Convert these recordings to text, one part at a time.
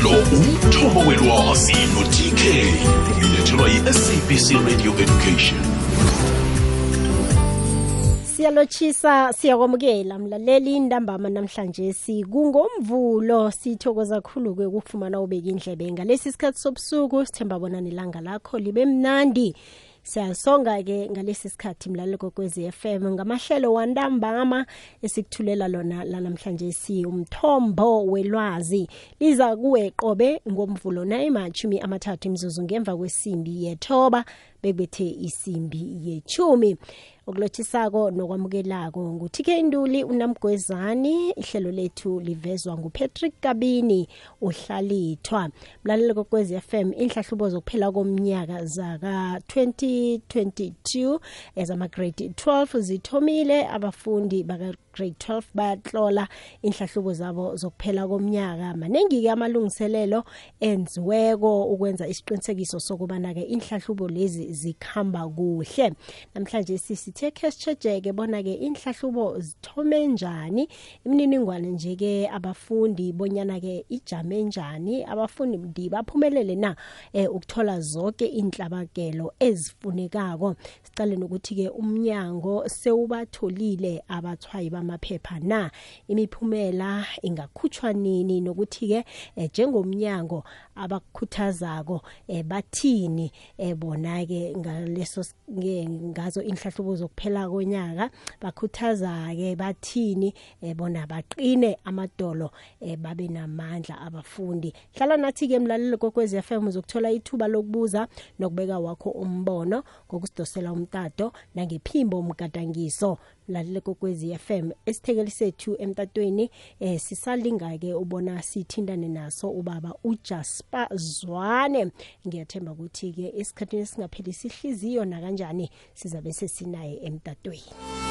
ihlelo umthombo welwazi no-tk ulethelwa yi-sabc radio education. Siyalochisa siyakwamukela. Mlaleli indambama namhlanje sikungomvulo. Sithokoza kakhulu-ke ukufumana ubeka indlebe. Ngalesi sikhathi sobusuku sithemba bona nelanga lakho libe mnandi. Siyasonga-ke ngalesi sikhathi mlaleli kokwezi FM ngamahlelo wantambama esikuthulela lona lanamhlanje siumthombo welwazi. Liza kuwe qobe ngomvulo nayimachumi amathathu imzuzu ngemva kwesimbi yethoba. Bekubethe isimbi yechumi. Okulothisako nokwamukelako nguthike induli unamgwezani. Ihlelo lethu livezwa ngupatrick kabini uhlalithwa. Mlaleli kokwezi FM inhlahlubo zokuphela komnyaka zaka-2022 ezama-grade 12 zithomile. Abafundi baka grade 12 bayatlola inhlahlubo zabo zokuphela komnyaka. Maningi-ke amalungiselelo enziweko ukwenza isiqinisekiso sokubana-ke inhlahlubo lezi zikhamba kuhle. Namhlanje sisithe khe sitshejeke bona-ke inhlahlubo zithome njani. Imininingwane nje-ke abafundi bonyana-ke ijame njani. Abafundi ndi baphumelele na eh, ukuthola zonke inhlabakelo ezifunekako. Sicale nokuthi-ke umnyango sewubatholile abathwayi bamaphepha na imiphumela ingakhutshwa nini? Nokuthi-ke eh, njengomnyango abakukhuthazako eh, bathini eh, bona-ke ngaleso ngazo inhlahlubo zokuphela konyaka? Bakhuthaza-ke bathini eh, bona baqine amadolo eh, babe namandla abafundi? Hlala nathi-ke mlaleli kokwezi FM uzokuthola ithuba lokubuza nokubeka wakho umbono ngokusidosela umtato nangephimbo umgadangiso lalele kokwezi FM esithekeli sethu emtatweni eh sisalinga-ke ubona sithindane naso ubaba ujasper zwane. Ngiyathemba ukuthi-ke esikhathini esingapheli sihliziyo nakanjani sizabe sesinaye emtatweni.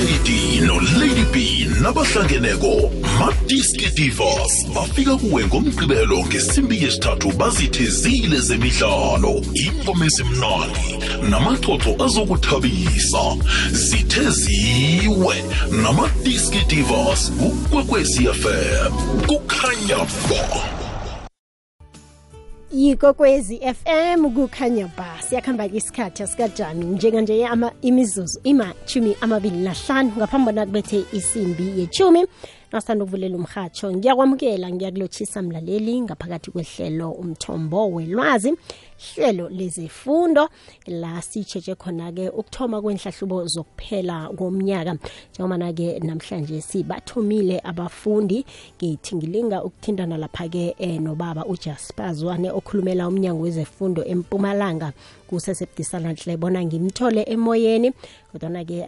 Ujd nolady b nabahlangeneko. Madiski divas bafika kuwe ngomgqibelo ngesimbi yesithathu bazithezile zemidlalo. Ingoma ezimnandi namaxoxo azokuthabisa. Zitheziwe namadiski divas kukwekwecfm kukhanya ba. Yikokwezi FM kukhanya ba siyakhamba ke isikhathi asikajami njenganje ama imizuzu imashumi amabili nahlanu ngaphambi bona kubethe isimbi yechumi nasithanda ukuvulela umhatsho ngiyakwamukela ngiyakulotshisa mlaleli ngaphakathi kwehlelo umthombo welwazi hlelo lezifundo la sitshetshe khona-ke ukuthoma kwenhlahlubo zokuphela komnyaka njengobana-ke namhlanje sibathomile abafundi ngithi ngilinga ukuthintana lapha-ke eh, nobaba ujasper zwane okhulumela umnyango wezefundo empumalanga kusesebudisananhle bona ngimthole emoyeni kodwana-ke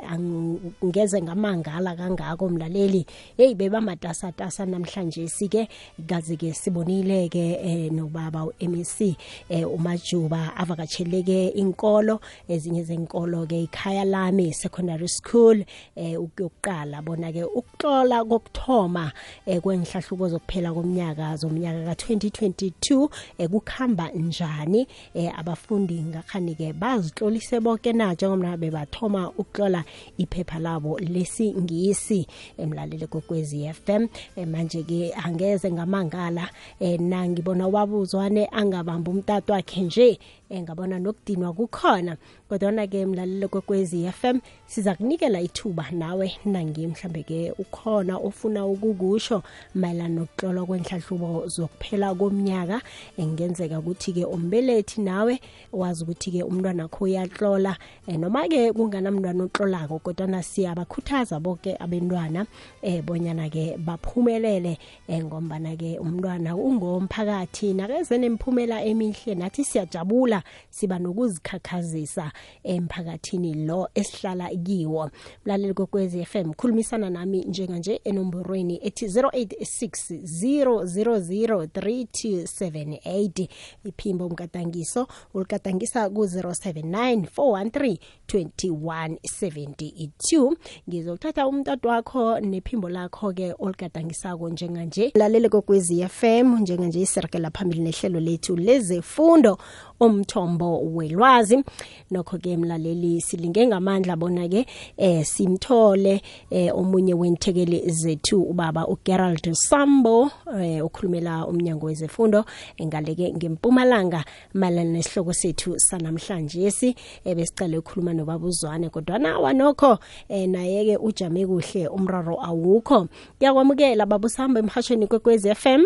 ngeze ngamangala kangako mlaleli. Heyi bebamatasatasa namhlanje sike kazi-ke sibonile-ke eh, nobaba u-mec eh, umajuba avakatsheleke inkolo ezinye zenkolo-ke ikhaya lami secondary school eh, ukuyokuqala bona-ke ukuhlola kokuthoma eh, kwenhlahlubo zokuphela komnyaka zomnyaka ka-2022 eh, kukhamba njani? Eh, abafundi ngakhani-ke bazitlolise bonke na njengomna bebathoma ukuhlola iphepha labo lesingisi emlaleli kokwezi FM eh, manje-ke angeze ngamangala eh, nangibona ubabuzwane angabamba umtato wakhe nje eh, ngabona nokudinwa kukhona. Kodwana-ke mlaleli kokwezi FM siza kunikela ithuba nawe nangi mhlambe-ke ukhona ofuna ukukusho mayelana nokuhlolwa kwenhlahlubo zokuphela komnyaka. Engenzeka ukuthi-ke umbelethi nawe wazi ukuthi-ke umntwana kho uyahlola eh, noma-ke kunganamntwana ohlolako kodwana siyabakhuthaza bonke abentwana eh, bonyana-ke baphumelele. Eh, ngombana-ke umntwana ungomphakathi nakeze nemphumela emihle nathi siyajabula siba nokuzikhakhazisa emphakathini lo esihlala kiwo. Mlaleli kokwezi FM khulumisana nami njenganje enomborweni ethi 086 0003278 iphimbo umgadangiso uligadangisa ku-079 413 2172 ngizokuthatha umtato wakho nephimbo lakho-ke oligadangisako njenganje. Lalele kokwezi FM njenganje isirekela phambili nehlelo lethu lezefundo umthombo welwazi. Nokho ke mlaleli silinge ngamandla bona ke eh simthole eh omunye wenthekeli zethu ubaba uGerald Sambo eh ukhulumela umnyango wezefundo engaleke ngempumalanga malana nesihloko sethu sanamhlanje si ebesicela ukukhuluma nobaba uzwane kodwa nawa nokho eh naye ke ujame kuhle umraro awukho. Kuyakwamukela baba usamba emhashweni kwekwezi FM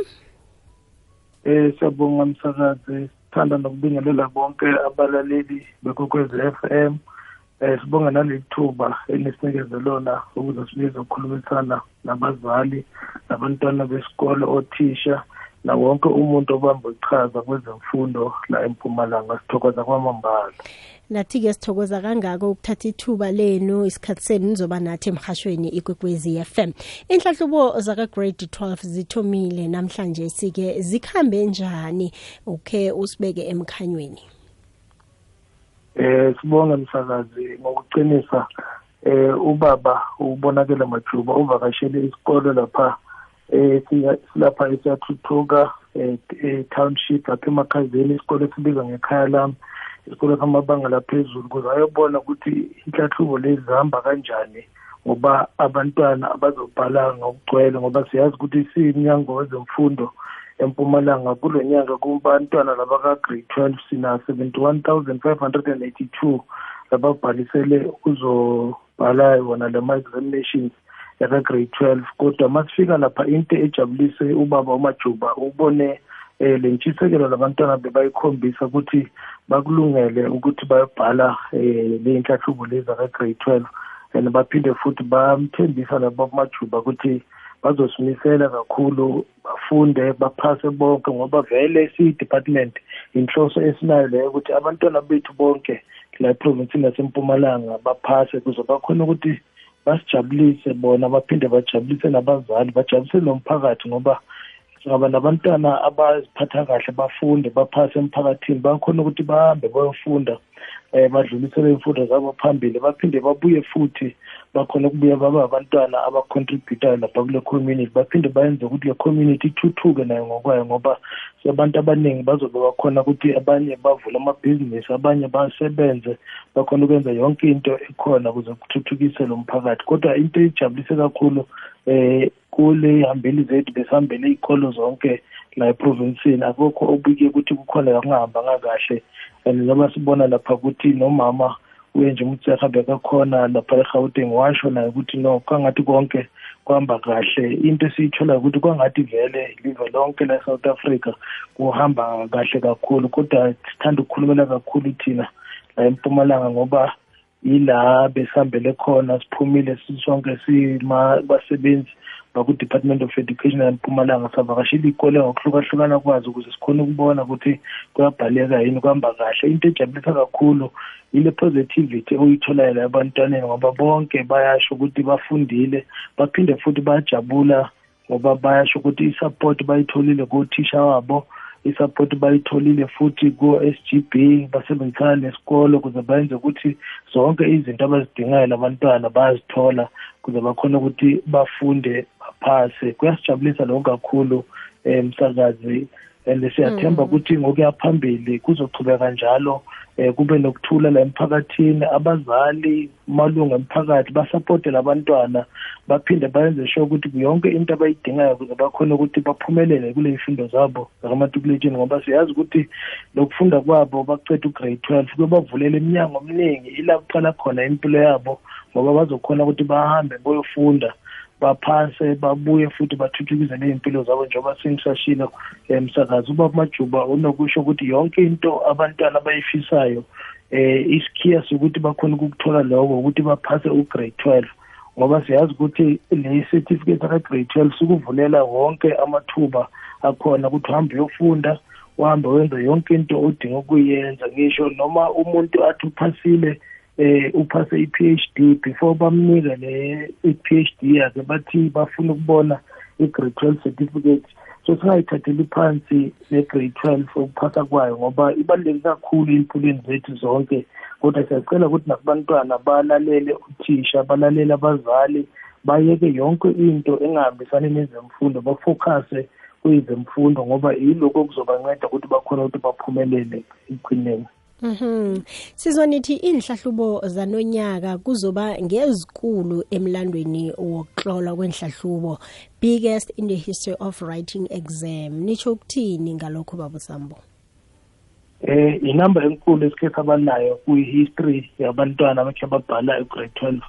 eh siyabonga msakazi. Sithanda nokubingelela bonke abalaleli bekwekwezi FM eh sibonga nalithuba elisinikeze lona ukuze sibize ukukhulumisana nabazali nabantwana besikole othisha na wonke umuntu obamba iqhaza kwezemfundo la empumalanga. Sithokoza kwamambala. Nathi-ke sithokoza kangako ukuthatha ithuba lenu isikhathi senu nizoba nathi emhashweni ikwekwezi FM inhlahlubo zaka-grade 12 zithomile namhlanje sike zikhambe njani? Ukhe usibeke emkhanyweni. Eh sibonge msakazi ngokuqinisa eh ubaba ubonakele majuba uvakashele isikole lapha eh silapha esiyathuthuka eh township lapha emakhazeni isikole esibizwa ngekhaya lami. Isikole samabanga laphezulu ukuze ayobona ukuthi inhlahlubo lezi zihamba kanjani ngoba abantwana abazobhala ngokugcwele ngoba siyazi ukuthi siyimnyango wezemfundo empumalanga. Kulo nyaka kubantwana labaka-grade twelve sina seventy-one thousand five hundred and eighty-two lababhalisele ukuzobhala wona lama-examinations yaka-grade twelve. Kodwa masifika lapha into ejabulise ubaba umajuba ubone eh le ntshisekelo labantwana bebayikhombisa ukuthi bakulungele ukuthi bayobhala eh le inhlahlubo lezi aka-grade twelve. And baphinde futhi bamthembisa labo majuba ukuthi bazosimisela kakhulu bafunde baphase bonke ngoba vele siyi-department inhloso esinayo leyo ukuthi abantwana bethu bonke la eprovinsini yasempumalanga baphase kuze bakhona ukuthi basijabulise bona baphinde bajabulise nabazali bajabulise nomphakathi ngoba singaba nabantwana abaziphatha kahle bafunde baphase emphakathini bakhona ukuthi bahambe bayofunda um badlulisele imfundo zabo phambili baphinde babuye futhi bakhona ukubuya baba abantwana abacontributayo lapha kule community. Baphinde bayenze ukuthi le community ithuthuke nayo ngokwayo ngoba abantu abaningi bazobe bakhona ukuthi abanye bavule amabhizinisi abanye basebenze bakhona ukwenza yonke into ekhona ukuze kuthuthukise lo mphakathi. Kodwa into ejabulise kakhulu eh kule hambeli zethu besihambele iy'kolo zonke la eprovinsini akukho obike ukuthi kukhona kungahambanga kahle and noma sibona lapha ukuthi nomama uye nje umtseha bekakhona lapha egauteng washo naye ukuthi no kwangathi konke kuhamba kahle. Into esiyitholayo ukuthi kwangathi vele live lonke la e-south africa kuhamba kahle kakhulu kodwa sithanda ukukhulumela kakhulu thina la empumalanga ngoba yila besihambele khona siphumile sisonke sibasebenzi baku-department of education empumalanga savakashela iy'kole ngokuhlukahlukana kwazo ukuze sikhone ukubona ukuthi kuyabhaleka yini kuhamba kahle. Into ejabulisa kakhulu ile positivity oyitholayo la ebantwaneni ngoba bonke bayasho ukuthi bafundile baphinde futhi bayajabula ngoba bayasho ukuthi i-support bayitholile kothisha wabo. I-support bayitholile futhi ku-SGB basebenzisana nesikolo ukuze bayenze ukuthi zonke izinto abazidingayo labantwana bayazithola ukuze bakhona ukuthi bafunde baphase. Kuyasijabulisa lokho kakhulu um msakazi. And siyathemba ukuthi ngokuya phambili kuzochubeka njalo eh kube nokuthula la emphakathini. Abazali malunga emphakathi basapote labantwana baphinde bayenze sure ukuthi yonke into abayidingayo ukuze bakhona ukuthi baphumelele kule ifundo zabo zakamatukuletsheni ngoba siyazi ukuthi lokufunda kwabo baceda ugrade twelve kuyobavulela iminyango eminingi ila kuqala khona impilo yabo ngoba bazokhona ukuthi bahambe boyofunda baphase babuye futhi bathuthukise ney'mpilo zabo njengoba sengisashilo emsakazi ubaba majuba unokusho ukuthi yonke into abantwana abayifisayo eh isikhiya sokuthi bakhona ukukuthola lokho ukuthi baphase ugrade 12 ngoba siyazi ukuthi le certificate aka grade 12 sikuvulela wonke amathuba akhona ukuthi uhambe uyofunda uhambe wenze yonke into odinga ukuyenza. Ngisho noma umuntu athi uphasile eh uphase i-PhD before bamnika le i-PhD yakhe bathi bafuna ukubona i-grade 12 certificate. So singayithatheli phansi le-grade 12 ukuphasa kwayo ngoba ibaluleke kakhulu empilweni zethu zonke. Kodwa siyacela ukuthi nakubantwana balalele uthisha balalele abazali bayeke yonke into engahambisani nezemfundo bafocuse kuyizemfundo ngoba yiloko okuzobanceda ukuthi bakhona ukuthi baphumelele ekugcineni. Mhm. Sizonithi inhlahlubo zanonyaka kuzoba ngezikulu emlandweni wokuhlola kwenhlahlubo biggest in the history of writing exam. Nicho ukuthini ngalokho babusambo? Eh inamba enkulu esikhetha abanayo kuyihistory yabantwana abakhe babhala egrade 12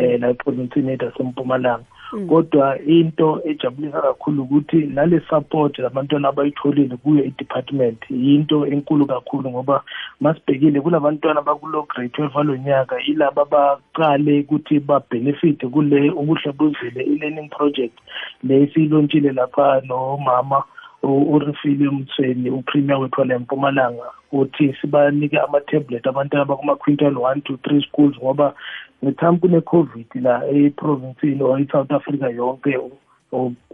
eh la eprovinsini yethu yasempumalanga. Kodwa into ejabulisa kakhulu ukuthi nale support labantwana abayitholile kuyo i-department yinto enkulu kakhulu ngoba masibhekile kulabantwana bakulo grade 12 walonyaka ilaba baqale ukuthi babenefite kule ubuhle buzile i-learning project le esiyilontshile lapha nomama urifile umthweni upremier wethu wale mpumalanga uthi sibanike ama-tablet abantwana bakuma-quintal one to three schools ngoba ngithambi kune-covid la eprovinsini or i-south africa yonke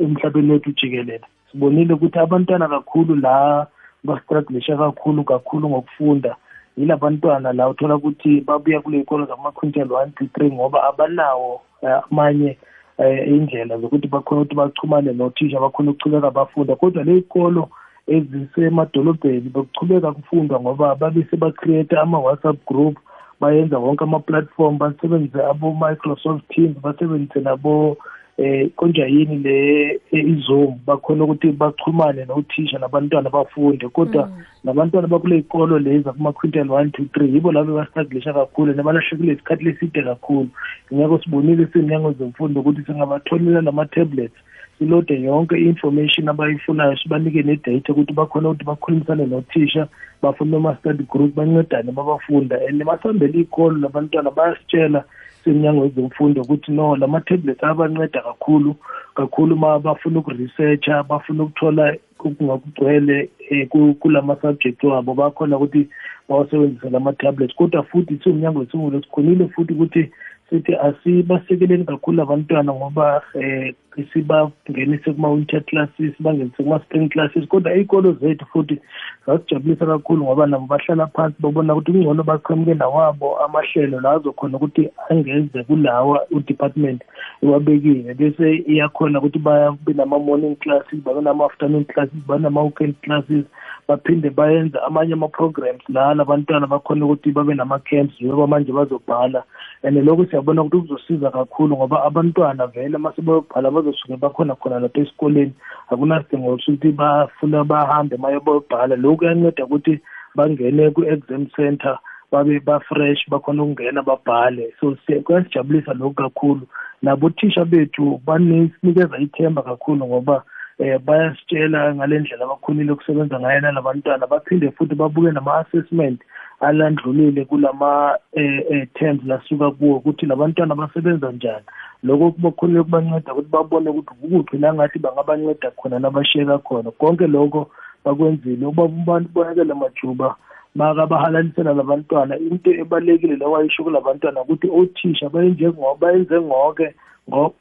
emhlabeni wethu jikelele. Sibonile ukuthi abantwana kakhulu la bastruglisha kakhulu kakhulu ngokufunda. Yila bantwana la uthola ukuthi babuya kule yikolo zama-quintal one to three ngoba abanawo amanye eh indlela zokuthi bakhona ukuthi bachumane nothisha bakhona ukuchubeka bafunda. Kodwa le ikolo ezisemadolobheni bekuchubeka kufundwa ngoba babe sebacreate ama-whatsapp group bayenza wonke ama-platform basebenzise abo-microsoft teams basebenzise nabo eh konja yini le izoom? Bakhona ukuthi bachumane nothisha nabantwana bafunde kodwa nabantwana bakule ikolo lezi kuma-quintal one two three yibo labo bastruglisha kakhulu nabalahlekile isikhathi leside kakhulu. Ngeke sibonile siy'nyango zemfundo ukuthi singabatholela lama-tablets silode yonke i-information abayifunayo sibanike ne-data ukuthi bakhona ukuthi bakhulumisane nothisha bafune noma-study group bancedane babafunda. And masihambele iy'kolo labantwana bayasitshela semnyango wezemfundo ukuthi no lama-tablets ayabanceda kakhulu kakhulu ma bafuna ukuresearcha bafuna ukuthola okungakugcwele um kulama-subject wabo. Bakhona ukuthi bawasebenzise lama-tablets kodwa futhi siwumnyango wesifundlo sikhonile futhi ukuthi sithi asibasekeleni kakhulu abantwana ngoba eh sibangenise kuma-winter classes bangenise kuma-spring classes. Kodwa iy'kolo zethu futhi zasijabulisa kakhulu ngoba nabo bahlala phansi babona ukuthi kungcono baqhamuke nawabo amahlelo la azokhona ukuthi angeze kulawa u-department iwabekile bese iyakhona ukuthi babe nama-morning classes babe nama-afternoon classes babe nama-weekend classes baphinde bayenze amanye ama-programs la labantwana bakhona ukuthi babe nama-camps njengoba manje bazobhala. And lokho siyabona ukuthi kuzosiza kakhulu ngoba abantwana vele uma sebeyobhala bazosuke bakhona khona lapha esikoleni. Akunasidingo sokuthi bafuna bahambe maye bayobhala. Lokhu kuyanceda ukuthi bangene ku-exam center babe ba-fresh bakhona ukungena babhale. So kuyasijabulisa lokhu kakhulu. Nabo othisha bethu basinikeza ithemba kakhulu ngoba eh bayasitshela ngalendlela abakhonile ukusebenza ngayo nalabantwana. Baphinde futhi babuke nama-assessment alandlulile kulama eh, eh terms lasuka kuwo ukuthi labantwana basebenza njani. Lokho kubakhonile kubanceda ukuthi babone ukuthi ukuphi la ngathi bangabanceda khona nabashiyeka khona. Konke lokho bakwenzile. Ubaba bonakele majuba makabahalalisela labantwana into ebalekile lewayisho kulabantwana ukuthi othisha bayenze bayenze ngoke.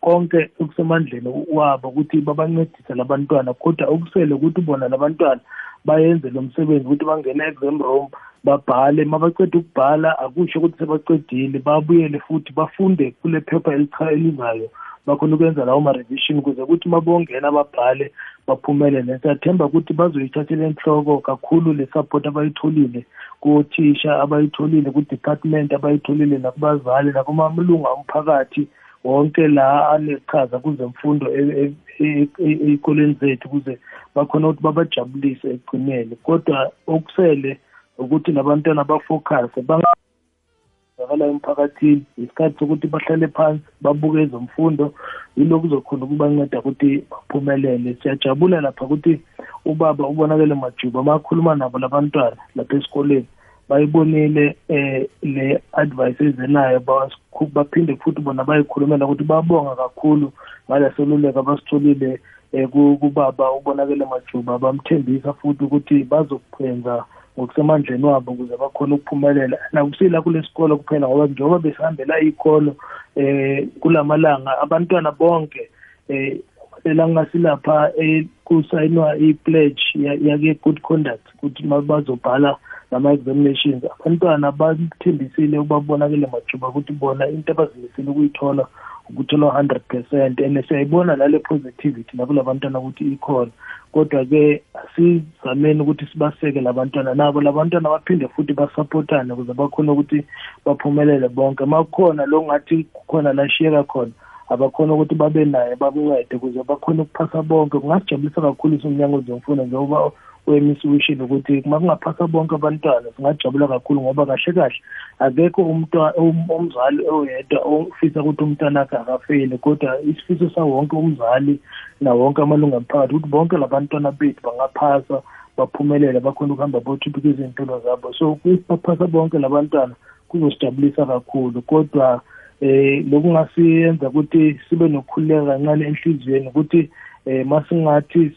Konke okusemandleni wabo ukuthi babancedise labantwana kodwa okusele ukuthi bona labantwana bayenze lo msebenzi ukuthi bangene exam room babhale. Mabaceda ukubhala akusho ukuthi sebaqedile babuyele futhi bafunde kule phepha elizayo. Bakhona ukwenza lawo ma-revision ukuze ukuthi mabongena babhale baphumelele siyathemba ukuthi bazoyithathela enhloko kakhulu le support abayitholile kothisha abayitholile ku-department abayitholile nakubazali nakumalunga omphakathi. Wonke la anechaza kuzemfundo ey'koleni zethu ukuze bakhona ukuthi babajabulise ekugcineni. Kodwa okusele ukuthi labantwana bafocuse zakala emphakathini isikhathi sokuthi bahlale phansi babuke ezemfundo yilokhu kuzokhona ukubanceda ukuthi baphumelele. Siyajabula lapha ukuthi ubaba ubonakele majuba makhuluma nabo labantwana lapha esikoleni. Bayibonile eh le advice ezenayo baphinde futhi bona bayikhulumela ukuthi babonga kakhulu ngalesoluleko abasitholile eh kubaba ubonakele majuba. Bamthembisa futhi ukuthi bazokwenza ngokusemandleni wabo ukuze bakhone ukuphumelela. Nakusila kule sikolo kuphela ngoba njengoba besihambela iy'kolo eh kulamalanga abantwana bonke eh elangasilapha kusayinwa i-pledge yake good conduct ukuthi bazobhala nama-examinations. Abantwana bathembisile ukubabonakele majuba ukuthi bona into abazimisele ukuyithola ukuthola 100% and siyayibona lale positivity nakula bantwana ukuthi ikhona. Kodwa-ke asizameni ukuthi sibaseke labantwana nabo. Labantwana baphinde futhi basupportane ukuze bakhone ukuthi baphumelele bonke. Ma kukhona lo ngathi kukhona la shiyeka khona abakhona ukuthi babe naye babuncede ukuze bakhone ukuphasa bonke. Kungasijabulisa kakhulu isomnyango zemfundo njengoba wemisa wishile ukuthi uma kungaphasa bonke abantwana singajabula kakhulu ngoba kahle kahle akekho umntwana umzali oyedwa ofisa ukuthi umntwana akhe akafeli kodwa isifiso sawonke umzali nawonke amalungu emphakathi ukuthi bonke labantwana bethu bangaphasa baphumelele bakhona ukuhamba bothuthukisa iy'mpilo zabo. So baphasa bonke labantwana kuzosijabulisa kakhulu kodwa eh lokungasiyenza ukuthi sibe nokukhululeka kancane enhliziyweni ukuthi eh masingathi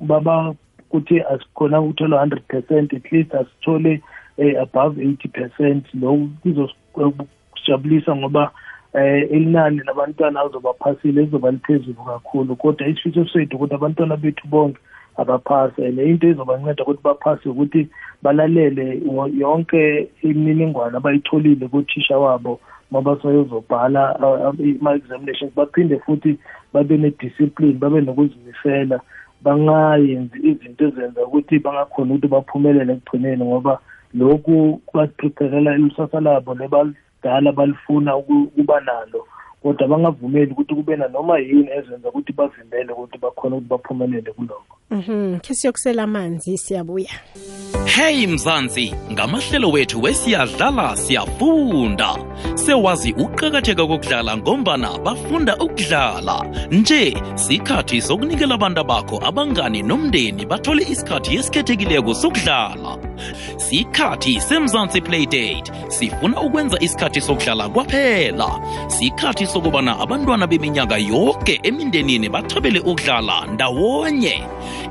baba ukuthi asikhona ukuthola 100% at least asithole eh, above 80% lo kuzosijabulisa ngoba eh inani labantwana azobaphasile lizoba liphezulu kakhulu. Kodwa isifiso sethu ukuthi abantwana bethu bonke abaphase and into ezobanceda ukuthi baphase ukuthi balalele yonke imininingwane abayitholile kuthisha wabo ngoba sayozobhala ama-examinations. Baphinde futhi babe ne-discipline babe nokuzimisela bangayenzi izinto ezenza ukuthi bangakhona ukuthi baphumelele ekugcineni ngoba lokhu basiprepherela ilisasa labo lebalidala balifuna ukuba nalo. Kodwa bangavumeli ukuthi kube nanoma yini ezenza ukuthi bavimbele ukuthi bakhona ukuthi baphumelele kulokho. Mhm ke siyokusela amanzi siyabuya. Hey mzansi ngamahlelo wethu wesiyadlala siyafunda. Sewazi ukuqakatheka kokudlala ngombana bafunda ukudlala. Nje sikhathi sokunikela abantu bakho abangani nomndeni bathole isikhathi esikhethekileko sokudlala. Sikhathi semzansi playdate sifuna ukwenza isikhathi sokudlala kwaphela. Sikhathi sokubana abantwana beminyaka yonke emindenini bathabele ukudlala ndawonye.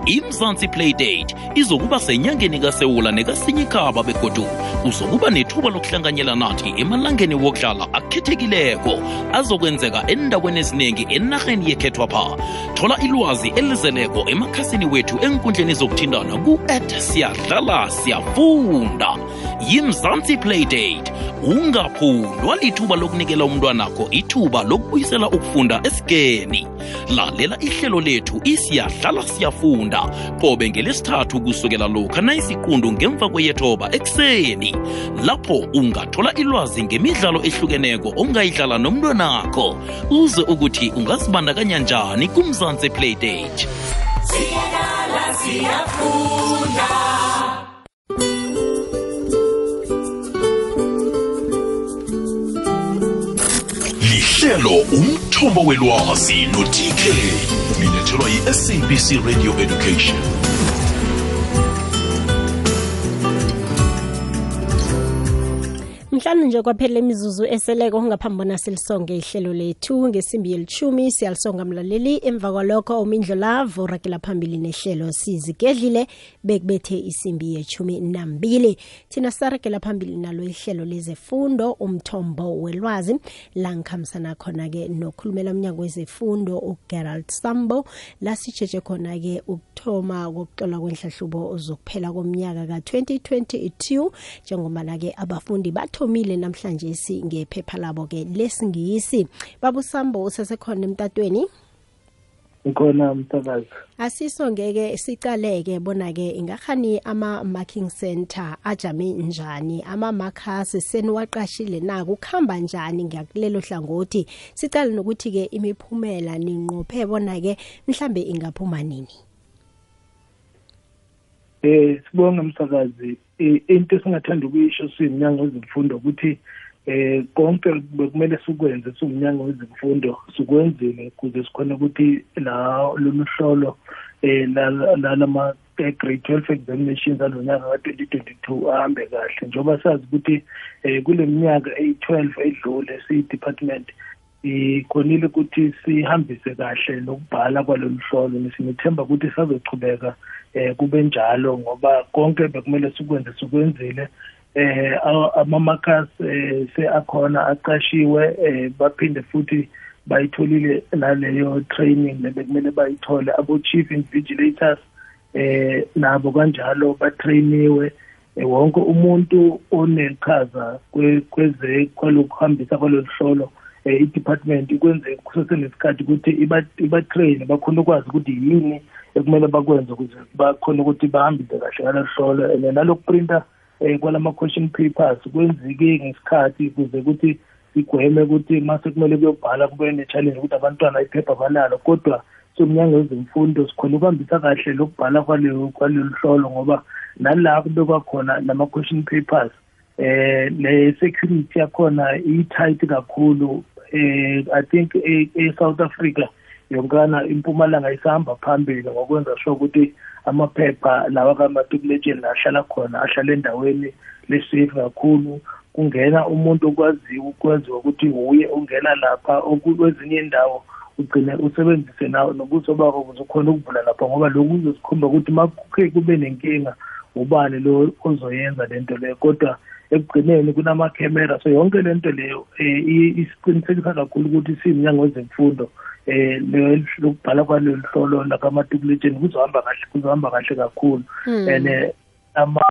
Imzansi playdate izokuba senyangeni kasewula nekasinye ikhaba begodu uzokuba nethuba lokuhlanganyela nathi emalangeni wokudlala akhethekileko azokwenzeka endaweni eziningi enarheni yekhethwapha. Thola ilwazi elizeleko emakhasini wethu enkundleni zokuthindana ku-at siyadlala siyafunda. Yimzansi playdate ungaphundwa lithuba lokunikela umntwanakho ithuba lokubuyisela ukufunda esigeni lalela ihlelo lethu isiyadlala siyafunda. Qobe ngelesithathu kusukela lokha nayisiqundu ngemva kweyethoba ekuseni lapho ungathola ilwazi ngemidlalo ehlukeneko ongayidlala nomntwanakho. Uze ukuthi ungazibandakanya njani kumzansi playdate siyadlala siyafunda. Lihlelo umthombo welwazi no-tk lilethelwa yi-sabc radio education mhlawumbe nje kwaphela imizuzu eseleko ngaphambi bona silisonge ihlelo lethu. Ngesimbi yelithumi siyalisonga mlaleli. Emva kwalokho umindlo lavo ragela phambili nehlelo sizigedlile bekubethe isimbi yechumi nambili. Thina saragela phambili nalo ihlelo lezefundo umthombo welwazi. La ngikhambisana khona-ke nokhulumela umnyango wezefundo ugerald sambo. La khona-ke ukuthoma kokuxola kwenhlahlubo zokuphela komnyaka ka-2022 njengobana-ke abafundi batho bathomile namhlanje ngephepha labo ke lesingisi babusambo usesekhona emtatweni? Ikhona msakazi asiso ngeke sicaleke bona-ke ingahani ama-marking center ajame njani? Ama-markers seniwaqashile na? Kukhamba njani ngakulelo hlangothi? Sicale nokuthi-ke imiphumela ninqophe bona-ke mhlambe ingaphuma nini? Eh sibonge msakazi into esingathanda ukuyisho siyimnyango wezemfundo ukuthi eh konke bekumele sikwenze singumnyango wezemfundo sikwenzile ukuze sikhona ukuthi la loluhlolo eh lalama grade 12 examinations alonyaka ka-2022 ahambe kahle. Njengoba sazi ukuthi eh kule minyaka eyi-12 edlule siyi-department ikhonile ukuthi sihambise kahle nokubhala kwalolu hlolo. Nisinethemba ukuthi sazochubeka eh kube njalo ngoba konke bekumele sikwenze sikwenzile. Eh ama-markers eh seakhona aqashiwe eh baphinde futhi bayitholile naleyo training lebekumele bayithole. Abo-chief invigilators eh nabo kanjalo batrainiwe. Wonke umuntu oneqhaza kweze kwalokuhambisa kwalolu hlolo eh, i-department ikwenze kusesenesikhathi ukuthi iba- ibatrain bakhona ukwazi ukuthi yini ekumele bakwenze ukuze bakhona ukuthi bahambise kahle ngalolu hlolo. And nalokuprinta um kwalama-question papers kwenzike ngesikhathi ukuze ukuthi sigweme ukuthi mase kumele kuyobhala kube ne-challenge ukuthi abantwana iphepha banalo. Kodwa somnyango wezemfundo sikhona ukuhambisa kahle lokubhala kwalelo kwalolu hlolo ngoba nala kubekwa khona nama-question papers eh le-security yakhona i-tight kakhulu eh i think e- e-south africa yonkana impumalanga isahamba phambili ngokwenza sure ukuthi amaphepha lawa kamatukuletsheni ahlala khona ahlala endaweni le-safe kakhulu. Kungena umuntu okwaziyo ukwenziwa ukuthi uye ungena lapha oku- kwezinye indawo ugcine usebenzise nawo nobuso bakho ukuze ukhona ukuvula lapha ngoba lokhu kuzosikhomba ukuthi makukhe kube nenkinga ubani lo ozoyenza lento leyo. Kodwa ekugcineni kunamakhemera. So yonke lento leyo um isiqinisekisa kakhulu ukuthi siyimnyango wezemfundo um lokubhala kwalolu hlolo lakamatukuletsheni kuzohamba kahle kuzohamba kahle kakhulu. And eh, ama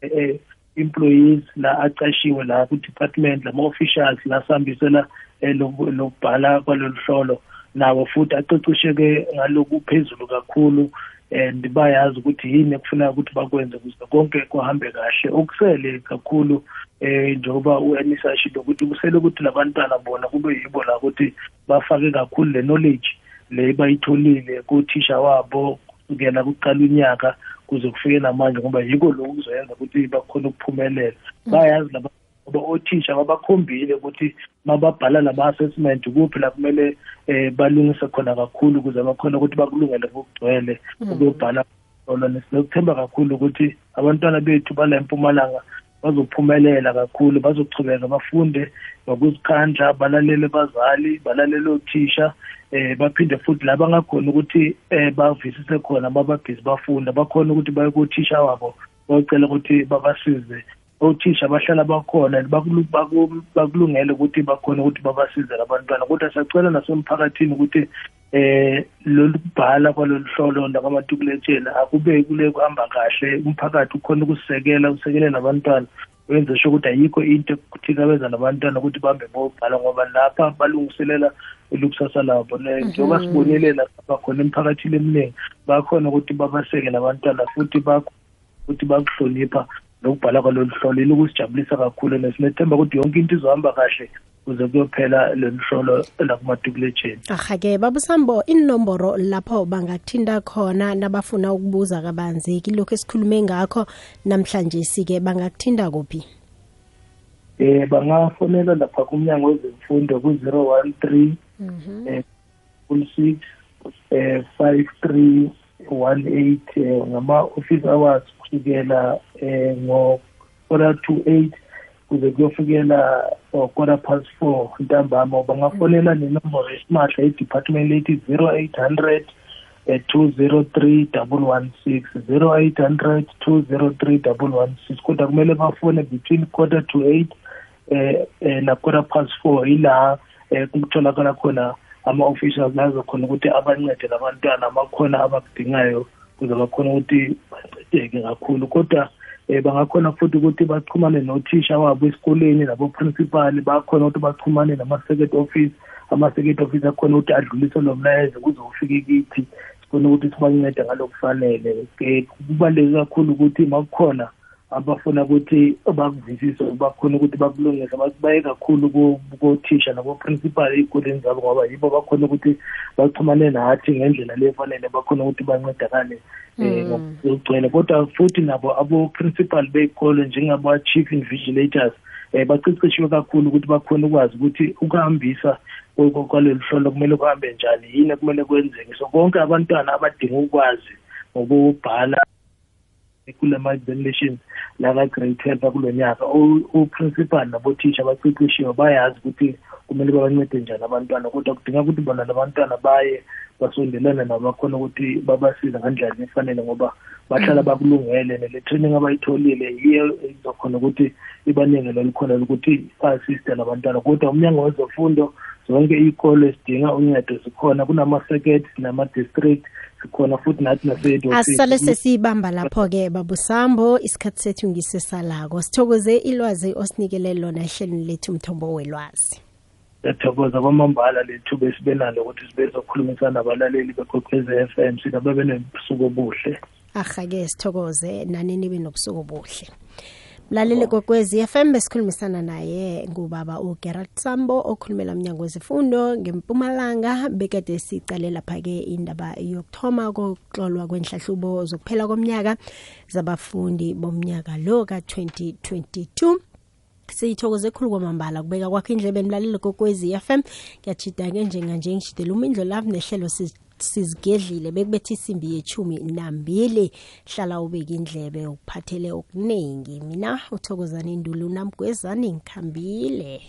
eh, employees la aqashiwe la ku-department lama-officials la sihambisela eh, loku- lokubhala kwalolu hlolo nabo futhi aqeqesheke ngaloku phezulu kakhulu and bayazi ukuthi yini ekufuneka ukuthi bakwenze ukuze konke kuhambe kahle. Okusele kakhulu eh njengoba u-anisa ashilo ukuthi kusele ukuthi labantwana bona kube yibo la ukuthi bafake kakhulu le knowledge le bayitholile kuthisha wabo kusukela kuqala unyaka kuze kufike namanje ngoba yiko lokhu kuzoyenza ukuthi bakhone ukuphumelela. Bayazi laba ngoba othisha babakhombile ukuthi mababhala lama-assessment kuphi la kumele um balungise khona kakhulu ukuze bakhona ukuthi bakulungele ngokugcwele ukuyobhala olona sinokuthemba kakhulu ukuthi abantwana bethu bala empumalanga bazophumelela kakhulu bazochubeka bafunde ngokuzikhandla balalele bazali balalele othisha eh baphinde futhi la bangakhona ukuthi eh bavisise khona bababhizi bafunda bakhona ukuthi baye kuthisha wabo bayocela ukuthi babasize othisha bahlala bakhona bakulu- baku- bakulungele ukuthi bakhona ukuthi babasize labantwana kodwa siyacela nasemphakathini ukuthi eh lolu kubhala kwalolu hlolo lakwamatukuletsheni akube kule kuhamba kahle umphakathi ukhona ukusekela usekele nabantwana wenze sho ukuthi ayikho into ekuthikabeza nabantwana ukuthi bahambe bobhala ngoba lapha balungiselela olukusasa labo. Ne- njengoba sibonile lapha khona emphakathini eminingi bakhona ukuthi babaseke labantwana futhi bakho ukuthi bakuhlonipha nokubhala kwalolu hlolo. Ilokusijabulisa kakhulu nesinethemba ukuthi yonke into izohamba kahle kuze kuyophela lolu hlolo lakumatukuletsheni aha-ke babusambo inomboro lapho bangathinta khona nabafuna ukubuza kabanzi kilokhu esikhulume ngakho namhlanje sike bangakuthinta kuphi? Eh bangafonela lapha kumnyango wezemfundo ku-zero one three eh full six eh five three one eight eh, ngama-office hours. kusukela um ngo-quarter to eight kuze kuyofikela quarter past four ntambama. Bangafonela mm. nenombolo esimahla idepartment lethi zero eight hundred eh, two zero three double one six zero eight hundred two zero three double one six. Kodwa kumele bafone between quarter to eight eh, eh na-quarter past four. Ila eh, kutholakala khona ama-officials azokhona ukuthi abancede labantwana abakhona abakudingayo kuze bakhona ukuthi bancedeke kakhulu. Kodwa eh bangakhona futhi ukuthi bachumane nothisha wabo esikoleni nabo-principal bakhona ukuthi bachumane nama-secret office ama-secret office akhona ukuthi adlulise lo mlayezo kuze ufike kithi sikhona ukuthi sibancede ngalokufanele. Ke kubaluleke kakhulu ukuthi makukhona abafuna ukuthi bakuvisise bakhona ukuthi bakulungise baye kakhulu ko- kothisha nabo-principal ey'koleni zabo ngoba yibo bakhona ukuthi baxhumane nathi ngendlela lefanele bakhona ukuthi bancedakale um ngokugcwele. Kodwa futhi nabo abo-principal bey'kole njengabo-chief invigilators um baceceshiwe kakhulu ukuthi bakhona ukwazi ukuthi ukuhambisa kwe- kwe- kwalolu hlolo kumele kuhambe njani yini ekumele kwenzeke. So bonke abantwana abadinga ukwazi ngokubhala kulama-examinations laka-grade twelve akulo nyaka. U-principal nabothisha baceceshiwe bayazi ukuthi kumele babancede njani abantwana kodwa kudinga ukuthi bona labantwana baye basondelane nabo bakhona ukuthi babasize ngandlela efanele ngoba bahlala bakulungele nele training abayitholile yiyo izokhona ukuthi ibaningelo elikhona lokuthi ba-assiste labantwana kodwa umnyango wezefundo zonke iy'kole zidinga uncedo zikhona kunama-circuit nama-district sikhona futhi nathi nase-head office. asisale sesiyibamba lapho-ke babusambo isikhathi sethu ngisesalako. Sithokoze ilwazi osinikele lona ehlelweni lethu mthombo welwazi. Siyathokoza kwamambala lethu besibe nalo ukuthi sibe zokhulumisana nabalaleli bekwekwezi f m. Sinabe benobusuku obuhle. Ahake sithokoze nani nibe nobusuku obuhle. Mlaleli kokwezi FM besikhulumisana naye ngubaba ugerald Sambo okhulumela umnyango wezifundo ngempumalanga. Bekade sicale lapha ke indaba yokuthoma kokuxolwa kwenhlahlubo zokuphela komnyaka zabafundi bomnyaka lo ka2022 siyithokoze khulu kwamambala kubeka kwakho indlebe emlaleli kokwezi FM ngiyachida ke njenganje ngishidela umindlo love nehlelo sizigedlile bekubethe isimbi yechumi nambili. Hlala ubeka indlebe ukuphathele okuningi. Mina uthokozana indulu namgwezani ngikhambile